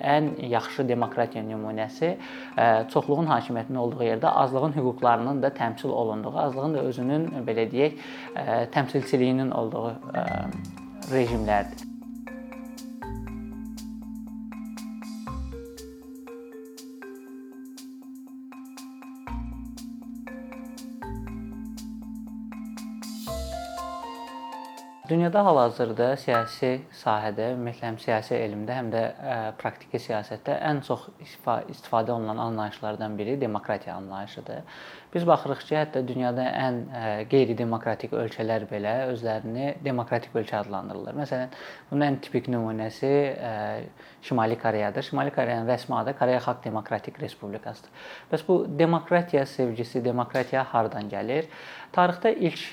ən yaxşı demokratiya nümunəsi çoxluğun hakimiyyətinin olduğu yerdə azlığın hüquqlarının da təmsil olunduğu, azlığın da özünün belə deyək, təmsilçiliyinin olduğu rejimlərdir. Dünyada hal-hazırda siyasi sahədə, ümumiyyətlə həm siyasi elmdə, həm də praktiki siyasətdə ən çox istifadə olunan anlayışlardan biri demokratiya anlayışıdır. Biz baxırıq ki, hətta dünyada ən qeyri-demokratik ölkələr belə özlərini demokratik ölkə adlandırırlar. Məsələn, bunun ən tipik nümunəsi Şimali Koreyadır. Şimali Koreyanın rəsmi adı Koreya Xalq Demokratik Respublikasıdır. Bəs bu demokratiya sevgisi, demokratiya hardan gəlir? Tarixdə ilk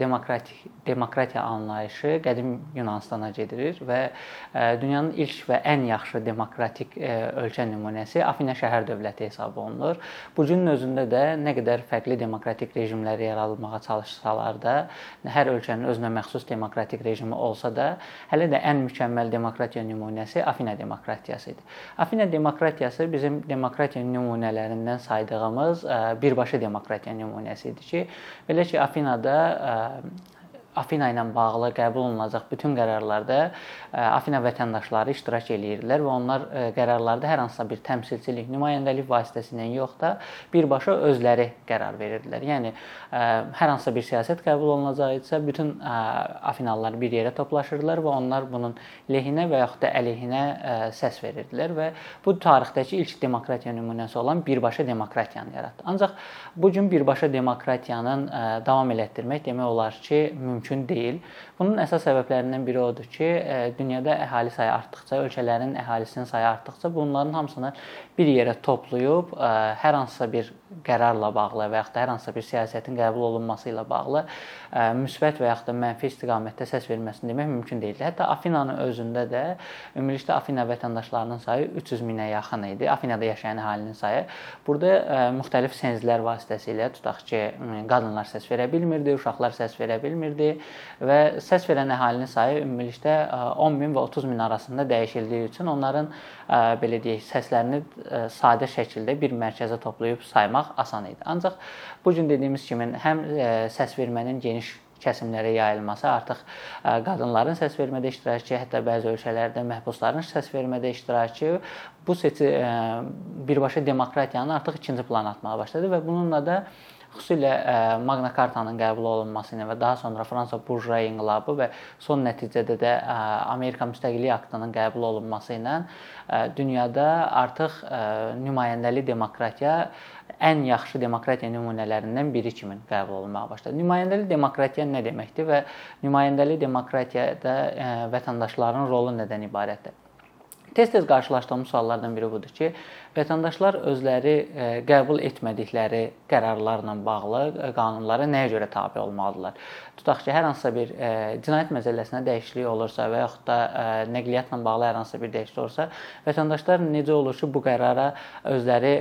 demokratik demokratiya anlayışı qədim Yunanıstana gedir və dünyanın ilk və ən yaxşı demokratik ölkə nümunəsi Afina şəhər dövləti hesab olunur. Bu günün özündə də nə qədər fərqli demokratik rejimlər yaradılmağa çalışsalar da, hər ölkənin özünə məxsus demokratik rejimi olsa da, hələ də ən mükəmməl demokratiya nümunəsi Afina demokratiyası idi. Afina demokratiyası bizim demokratiya nümunələrindən saydığımız birbaşa demokratiya nümunəsi idi ki, belə ki, Afinada Afina ilə bağlı qəbul olunacaq bütün qərarlarda e, Afina vətəndaşları iştirak eləyirlər və onlar e, qərarlarda hər hansısa bir təmsilçilik, nümayəndəlik vasitəsilə yox da birbaşa özləri qərar verirdilər. Yəni e, hər hansısa bir siyasət qəbul olunacaqsa, bütün Afinalılar bir yerə toplaşırdılar və onlar bunun lehinə və yaxud da əleyhinə səs verirdilər və bu tarixdəki ilk demokratiya nümunəsi olan birbaşa demokratiyanı yaratdı. Ancaq bu gün birbaşa demokratiyanın davam elətdirmək demək olar ki, mümkün mümkün deyil. Bunun əsas səbəblərindən biri odur ki, e, dünyada əhali sayı artdıqca, ölkələrin əhalisinin sayı artdıqca bunların hamısını bir yerə toplayıb e, hər hansısa bir qərarla bağlı və yaxud da hər hansısa bir siyasətin qəbul olunması ilə bağlı e, müsbət və yaxud da mənfi istiqamətdə səs verilməsini demək mümkün deyildi. Hətta Afinanın özündə də ümumilikdə Afina vətəndaşlarının sayı 300 minə yaxın idi. Afinada yaşayan əhalinin sayı. Burada müxtəlif senzlər vasitəsilə tutaq ki, qadınlar səs verə bilmirdi, uşaqlar səs verə bilmirdi və səs verən əhalinin sayı ümumilikdə 10 min və 30 min arasında dəyişildiyi üçün onların belə deyək, səslərini sadə şəkildə bir mərkəzə toplayıb saymaq asan idi. Ancaq bu gün dediyimiz kimi həm səs vermənin geniş kəsimlərə yayılması, artıq qadınların səs vermədə iştirakı, hətta bəzi ölkələrdə məhbusların səs vermədə iştirakı bu seçi birbaşa demokratiyanı artıq ikinci plana atmağa başladı və bununla da xüsusilə ə, Magna Carta-nın qəbul olunması ilə və daha sonra Fransa burjua inqilabı və son nəticədə də ə, Amerika müstəqillik aktının qəbul olunması ilə ə, dünyada artıq nümayəndəli demokratiya ən yaxşı demokratiya nümunələrindən biri kimi qəbul olunmağa başladı. Nümayəndəli demokratiya nə deməkdir və nümayəndəli demokratiyada vətəndaşların rolu nədən ibarətdir? Tez-tez qarşılaşdığımız suallardan biri budur ki, vətəndaşlar özləri e, qəbul etmədikləri qərarlarla bağlı e, qanunlara nəyə görə tabe olmalıdırlar? Tutaq ki, hər hansısa bir e, cinayət məcəlləsinə dəyişiklik olursa və yaxud da nəqliyyatla bağlı hər hansısa bir dəyişiklik olursa, vətəndaşlar necə olur ki, bu qərara özləri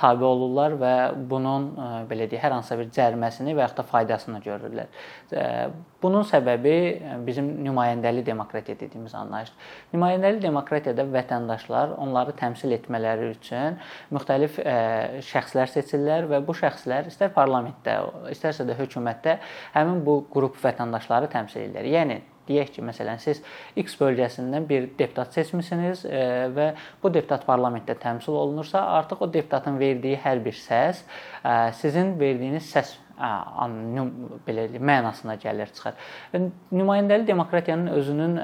tabe olurlar və bunun belə deyək, hər hansısa bir cəriməsini və yaxud da faydasını görürlər. Bunun səbəbi bizim nümayəndəli demokratiya dediyimiz anlayışdır. Nümayəndəli demokratiyada vətəndaşlar onları təmsil etmələri üçün müxtəlif e, şəxslər seçirlər və bu şəxslər istər parlamentdə, istərsə də hökumətdə həmin bu qrup vətəndaşları təmsil edirlər. Yəni deyək ki, məsələn, siz X bölgəsindən bir deputat seçmisiniz e, və bu deputat parlamentdə təmsil olunursa, artıq o deputatın verdiyi hər bir səs e, sizin verdiyiniz səs belə mənasına gəlir çıxar. Və nümayəndəli demokratiyanın özünün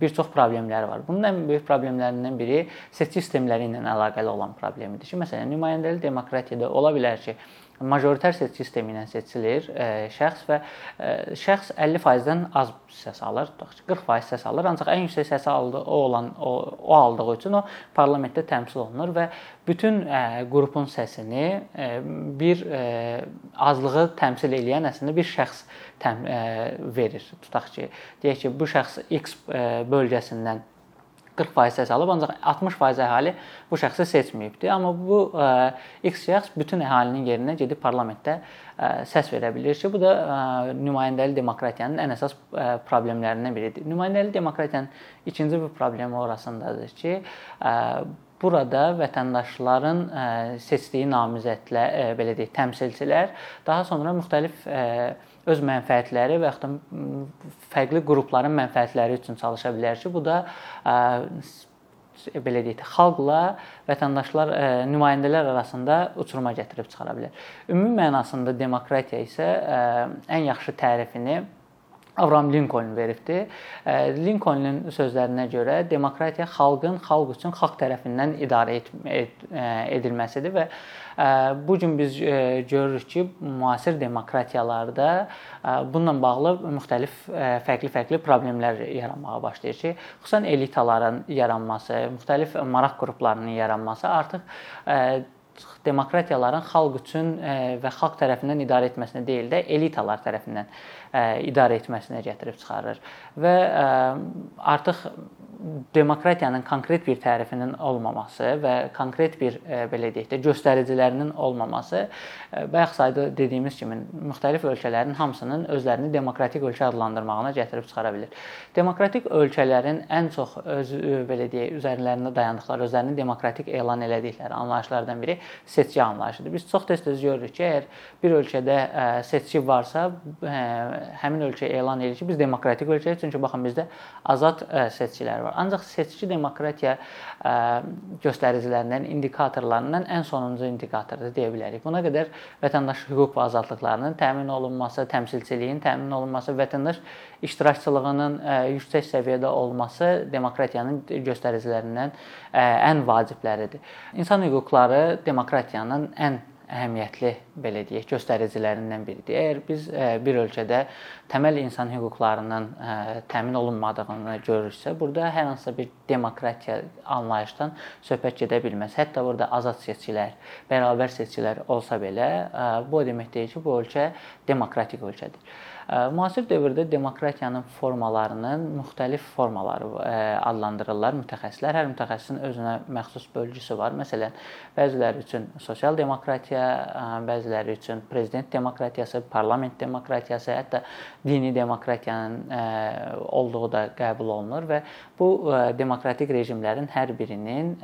bir çox problemləri var. Bunun ən böyük problemlərindən biri seçki sistemləri ilə əlaqəli olan problemidir ki, məsələn, nümayəndəli demokratiyada ola bilər ki, majoritar seçki sistemi ilə seçilir ə, e, şəxs və ə, e, şəxs 50%-dən az səs alır, tutaq ki, 40% səs alır, ancaq ən yüksək səsi aldığı o olan o, o aldığı üçün o parlamentdə təmsil olunur və bütün ə, e, qrupun səsini ə, bir ə, azlığı təmsil edən əslində bir şəxs təm, ə, verir. Tutaq ki, deyək ki, bu şəxs X ə, bölgəsindən 40% səs alıb, ancaq 60% əhali bu şəxsi seçməyibdi. Amma bu ə, X şəxs bütün əhalinin yerinə gedib parlamentdə ə, səs verə bilir ki, bu da ə, nümayəndəli demokratiyanın ən əsas ə, problemlərindən biridir. Nümayəndəli demokratiyanın ikinci bir problemi orasındadır ki, ə, burada vətəndaşların seçdiyi namizədlər, belə deyək, təmsilçilər daha sonra müxtəlif öz mənfəətləri və yaxud da fərqli qrupların mənfəətləri üçün çalışa bilər ki, bu da belə deyək, xalqla vətəndaşlar nümayəndələr arasında uçuruma gətirib çıxara bilər. Ümumi mənasında demokratiya isə ən yaxşı tərifini Abraham Lincoln veribdi. Lincolnun sözlərinə görə demokratiya xalqın xalq üçün xalq tərəfindən idarə edilməsidir və bu gün biz görürük ki, müasir demokratiyalarda bununla bağlı müxtəlif fərqli-fərqli problemlər yaranmağa başlayır ki, xüsusən elitaların yaranması, müxtəlif maraq qruplarının yaranması artıq demokratiyaların xalq üçün və xalq tərəfindən idarə etməsinə deyil də elitalar tərəfindən idarə etməsinə gətirib çıxarır. Və artıq demokratiyanın konkret bir tərifinin olmaması və konkret bir belə deyək də göstəricilərinin olmaması bayaq sayda dediyimiz kimi müxtəlif ölkələrin hamısının özlərini demokratik ölkə adlandırmağına gətirib çıxara bilər. Demokratik ölkələrin ən çox öz belə deyək üzərlərində dayandıqları, özlərini demokratik elan elədikləri anlayışlardan biri seçki anlayışıdır. Biz çox tez-tez görürük ki, əgər bir ölkədə seçki varsa, həmin ölkə elan edir ki, biz demokratik ölkəyik, çünki baxın bizdə azad seçkilər var. Ancaq seçki demokratiya göstəricilərindən, indikatorlarından ən sonuncu indikatordur deyə bilərik. Buna qədər vətəndaş hüquq və azadlıqlarının təmin olunması, təmsilçiliyin təmin olunması, vətəndaş iştirakçılığının yüksək səviyyədə olması demokratiyanın göstəricilərindən ən vacibləridir. İnsan hüquqları demokratiyanın ən əhəmiyyətli belə deyək göstəricilərindən biridir. Əgər biz bir ölkədə təməl insan hüquqlarının təmin olunmadığını görürsə, burada hər hansısa bir demokratiya anlayışdan söhbət gedə bilməz. Hətta burada azad seçkilər, bərabər seçkilər olsa belə, bu o demək deyil ki, bu ölkə demokratik ölkədir. Müasir dövrdə demokratiyanın formalarının müxtəlif formaları adlandırırlar mütəxəssislər. Hər mütəxəssisin özünə məxsus bölgüsü var. Məsələn, bəziləri üçün sosial demokratiya, bəziləri üçün prezident demokratiyası, parlament demokratiyası, hətta dini demokratiyanın olduğu da qəbul olunur və bu demokratik rejimlərin hər birinin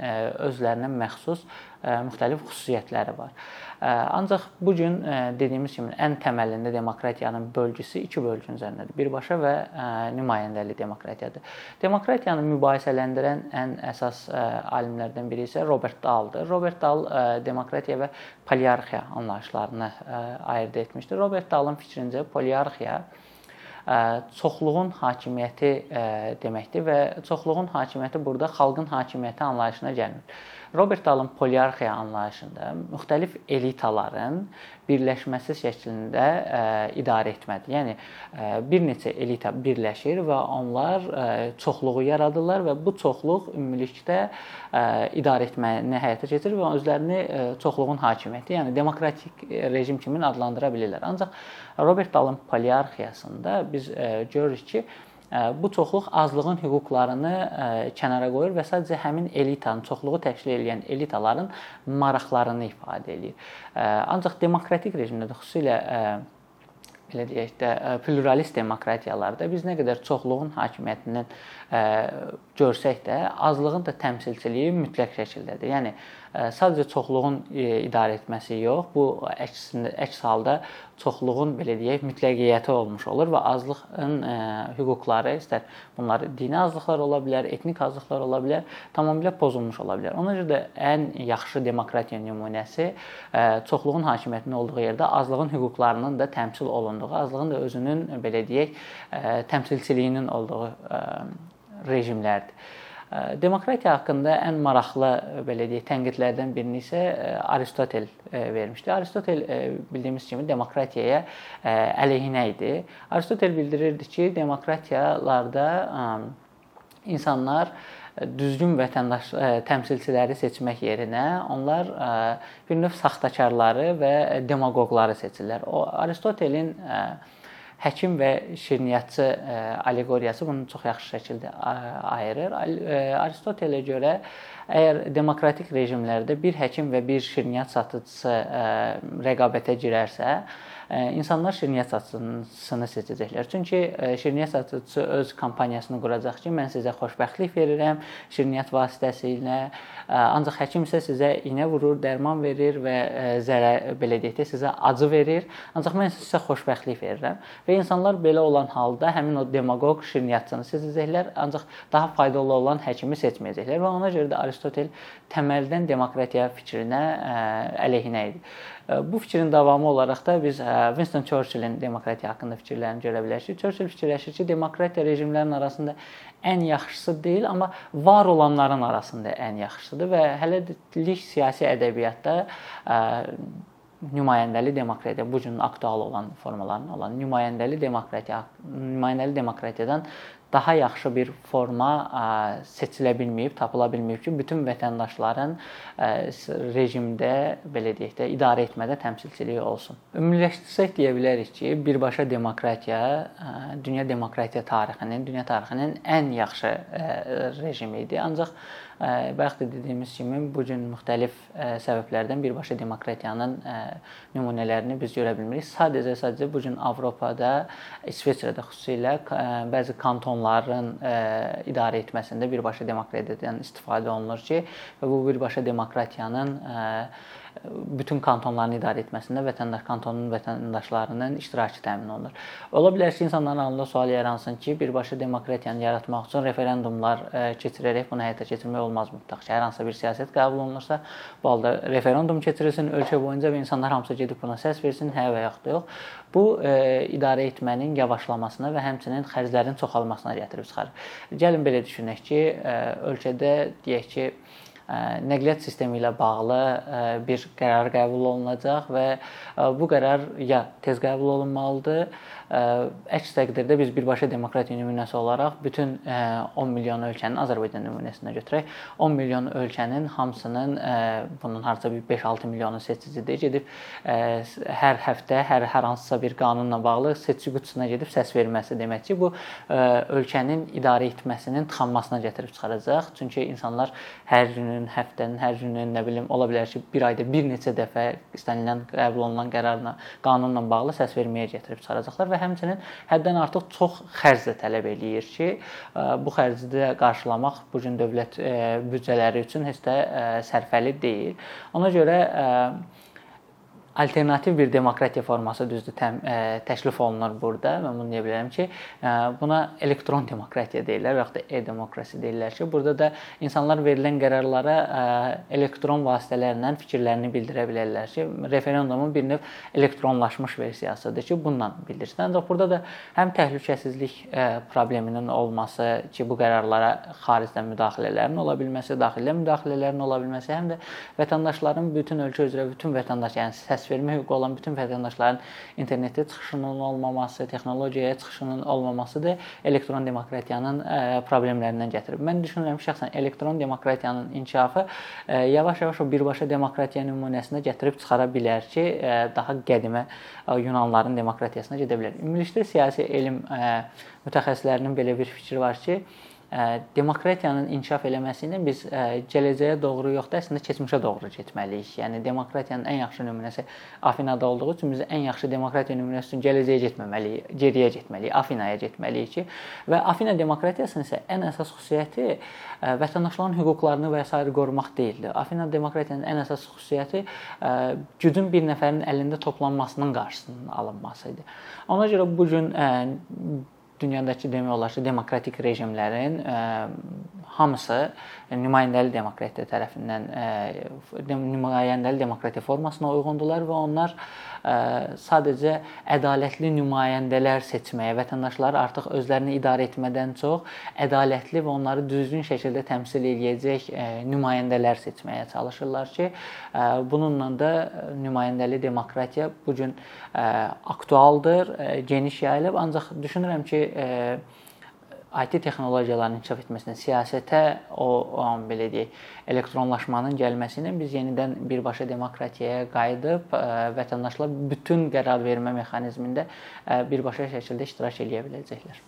özlərinə məxsus müxtəlif xüsusiyyətləri var. Ancaq bu gün dediyimiz kimi ən təməlində demokratiyanın bölgüsü iki bölgünün üzərindədir. Birbaşa və nümayəndəli demokratiyadır. Demokratiyanı mübahisələndirən ən əsas alimlərdən biri isə Robert Dahldır. Robert Dahl demokratiya və poliarxiya anlayışlarını ayırd etmişdir. Robert Dahlın fikrincə poliarxiya çoxluğun hakimiyyəti deməkdir və çoxluğun hakimiyyəti burada xalqın hakimiyyəti anlayışına gəlmir. Robert Dahlın poliarxiya anlayışında müxtəlif elitaların birləşməsi şəklində ə, idarə etmədir. Yəni ə, bir neçə elita birləşir və onlar ə, çoxluğu yaradırlar və bu çoxluq ümumilikdə ə, idarə etməni həyata keçirir və özlərini ə, çoxluğun hakimiyyəti, yəni demokratik rejim kimi adlandıra bilirlər. Ancaq Robert Dahlın poliarxiyasında biz ə, görürük ki, bu çoxluq azlığın hüquqlarını kənara qoyur və sadəcə həmin elitanın, çoxluğu təşkil edən elitaların maraqlarını ifadə eləyir. Ancaq demokratik rejimdə də xüsusilə belə deyək də pluralist demokratiyalarda biz nə qədər çoxluğun hakimiyyətindən görsək də azlığın da təmsilçiliyi mütləq şəkildədir. Yəni sadəcə çoxluğun idarə etməsi yox, bu əksində əks halda çoxluğun belə deyək mütləqiyyəti olmuş olur və azlığın hüquqları istər bunlar dini azlıqlar ola bilər, etnik azlıqlar ola bilər, tamamilə pozulmuş ola bilər. Ona görə də ən yaxşı demokratiya nümunəsi çoxluğun hakimiyyətinin olduğu yerdə azlığın hüquqlarının da təmsil olunduğu, azlığın da özünün belə deyək təmsilçiliyinin olduğu rejimlərdir. Demokratiya haqqında ən maraqlı belə deyək tənqidlərdən birini isə Aristotel vermişdi. Aristotel bildiyimiz kimi demokratiyaya əleyhinə idi. Aristotel bildirirdi ki, demokratiyalarda insanlar düzgün vətəndaş təmsilçiləri seçmək yerinə onlar bir növ saxtakarları və demaqoqları seçirlər. O Aristotelin həkim və şirniyyatçı alleqoriyası bunu çox yaxşı şəkildə ayırır. Aristotelə görə əgər demokratik rejimlərdə bir həkim və bir şirniyyat satıcısı rəqabətə girərsə, insanlar şirniyyat satıcısını seçəcəklər. Çünki şirniyyat satıcısı öz kampaniyasını quracaq ki, mən sizə xoşbəxtlik verirəm şirniyyat vasitəsilə. Ancaq həkim isə sizə iynə vurur, dərman verir və zərər belə deyək də sizə acı verir. Ancaq mən sizə xoşbəxtlik verirəm. Və insanlar belə olan halda həmin o demagog şirniyyatçını seçəcəklər, ancaq daha faydalı olan həkimi seçməyəcəklər və ona görə də Aristotel təməldən demokratiya fikrinə əleyhinə idi. Bu fikrin davamı olaraq da biz Winston Churchillin demokratiya haqqında fikirlərini görə bilərik. Churchill fikirləşir ki, demokratiya rejimlərinin arasında ən yaxşısı deyil, amma var olanların arasında ən yaxşısıdır və hələlik siyasi ədəbiyyatda nümayəndəli demokratiya bu gün aktual olan formalarından olan nümayəndəli demokratiya nümayəndəli demokratiyadan daha yaxşı bir forma seçilə bilməyib, tapıla bilməyib ki, bütün vətəndaşların rejimdə belə deyək də idarə etmədə təmsilçiliyi olsun. Ümumiləşdirsək deyə bilərik ki, birbaşa demokratiya dünya demokratiya tarixinin, dünya tarixinin ən yaxşı rejimi idi. Ancaq bayaq da dediyimiz kimi bu gün müxtəlif səbəblərdən birbaşa demokratiyanın nümunələrini biz görə bilmirik. Sadəcə sadəcə bu gün Avropada, İsveçrədə xüsusilə bəzi kantonların idarə etməsində birbaşa demokratiyadan istifadə olunur ki, və bu birbaşa demokratiyanın bütün kantonların idarə etməsində vətəndaş kantonun vətəndaşlarının iştirakı təmin olunur. Ola bilər ki, insanların ağlında sual yaransın ki, birbaşa demokratiyanı yaratmaq üçün referendumlar keçirərək bunu həyata keçirmək olmaz mütləq hər hansı bir siyasət qəbul olunursa, bu halda referendum keçirilsin ölkə boyunca və insanlar hamısı gedib buna səs versin, hə və yaxud da yox. Bu e, idarə etmənin yavaşlamasına və həmçinin xərclərin çoxalmasına gətirib çıxarır. Gəlin belə düşünək ki, e, ölkədə deyək ki, nəqliyyat sistemi ilə bağlı bir qərar qəbul olunacaq və bu qərar ya tez qəbul olunmalıdır Əks təqdirdə biz birbaşa demokratiya nümunəsi olaraq bütün 10 milyon ölkənin Azərbaycan nümunəsinə götürək. 10 milyon ölkənin hamısının bunun hardasa bir 5-6 milyonu seçicidir. Gedib hər həftə hər hər hansısa bir qanunla bağlı seçici qutusuna gedib səs verməsi demək ki, bu ölkənin idarə etməsinin tıxanmasına gətirib çıxaracaq. Çünki insanlar hər günün, həftənin, hər günün, nə bilim, ola bilər ki, bir ayda bir neçə dəfə istənilən qəbul olunan qərarla, qanunla bağlı səs verməyə gətirib çıxaracaqlar və həmçinin həddən artıq çox xərc də tələb eləyir ki, bu xərci də qarşılamaq bu gün dövlət büdcələri üçün heç də sərfəli deyil. Ona görə alternativ bir demokratiya forması düzdür təm, ə, e, təklif olunur burada. Mən bunu deyə bilərəm ki, ə, e, buna elektron demokratiya deyirlər və ya da e-demokrasiya deyirlər ki, burada da insanlar verilən qərarlara ə, e, elektron vasitələrlə fikirlərini bildirə bilərlər ki, referendumun bir növ elektronlaşmış versiyasıdır ki, bununla bildirsin. Ancaq burada da həm təhlükəsizlik ə, probleminin olması ki, bu qərarlara xaricdən müdaxilələrin ola bilməsi, daxildə müdaxilələrin ola bilməsi, həm də vətəndaşların bütün ölkə üzrə bütün vətəndaş, yəni səs səs vermə hüququ olan bütün vətəndaşların internetə çıxışının olmaması, texnologiyaya çıxışının olmaması da elektron demokratiyanın problemlərindən gətirib. Mən düşünürəm şəxsən elektron demokratiyanın inkişafı yavaş-yavaş o birbaşa demokratiya nümunəsinə gətirib çıxara bilər ki, daha qədimə Yunanların demokratiyasına gedə bilər. Ümumilikdə siyasi elm mütəxəssislərinin belə bir fikri var ki, demokratiyanın inkişaf eləməsi ilə biz gələcəyə doğru yox da əslində keçmişə doğru getməliyik. Yəni demokratiyanın ən yaxşı nümunəsi Afinada olduğu üçün biz ən yaxşı demokratiya nümunəsi üçün gələcəyə getməməliyik, geriyə getməliyik, Afinaya getməliyik ki, və Afina demokratiyasının isə ən əsas xüsusiyyəti vətəndaşların hüquqlarını və s. qorumaq deyildi. Afina demokratiyanın ən əsas xüsusiyyəti gücün bir nəfərin əlində toplanmasının qarşısının alınması idi. Ona görə bu gün dünyadakı demək olar ki, demokratik rejimlərin ə, e, hamısı nümayəndəli demokratiya tərəfindən ə, e, nümayəndəli demokratiya formasına uyğundurlar və onlar ə, sadəcə ədalətli nümayəndələr seçməyə, vətəndaşları artıq özlərini idarə etmədən çox ədalətli və onları düzgün şəkildə təmsil edəcək ə, nümayəndələr seçməyə çalışırlar ki, bununla da nümayəndəli demokratiya bu gün aktualdır, geniş yayılıb, ancaq düşünürəm ki, IT texnologiyalarının inkişaf etməsinə, siyasətə o, o belə deyək, elektronlaşmanın gəlməsi ilə biz yenidən birbaşa demokratiyaya qayıdıb vətəndaşlar bütün qərar vermə mexanizmində birbaşa şəkildə iştirak edə biləcəklər.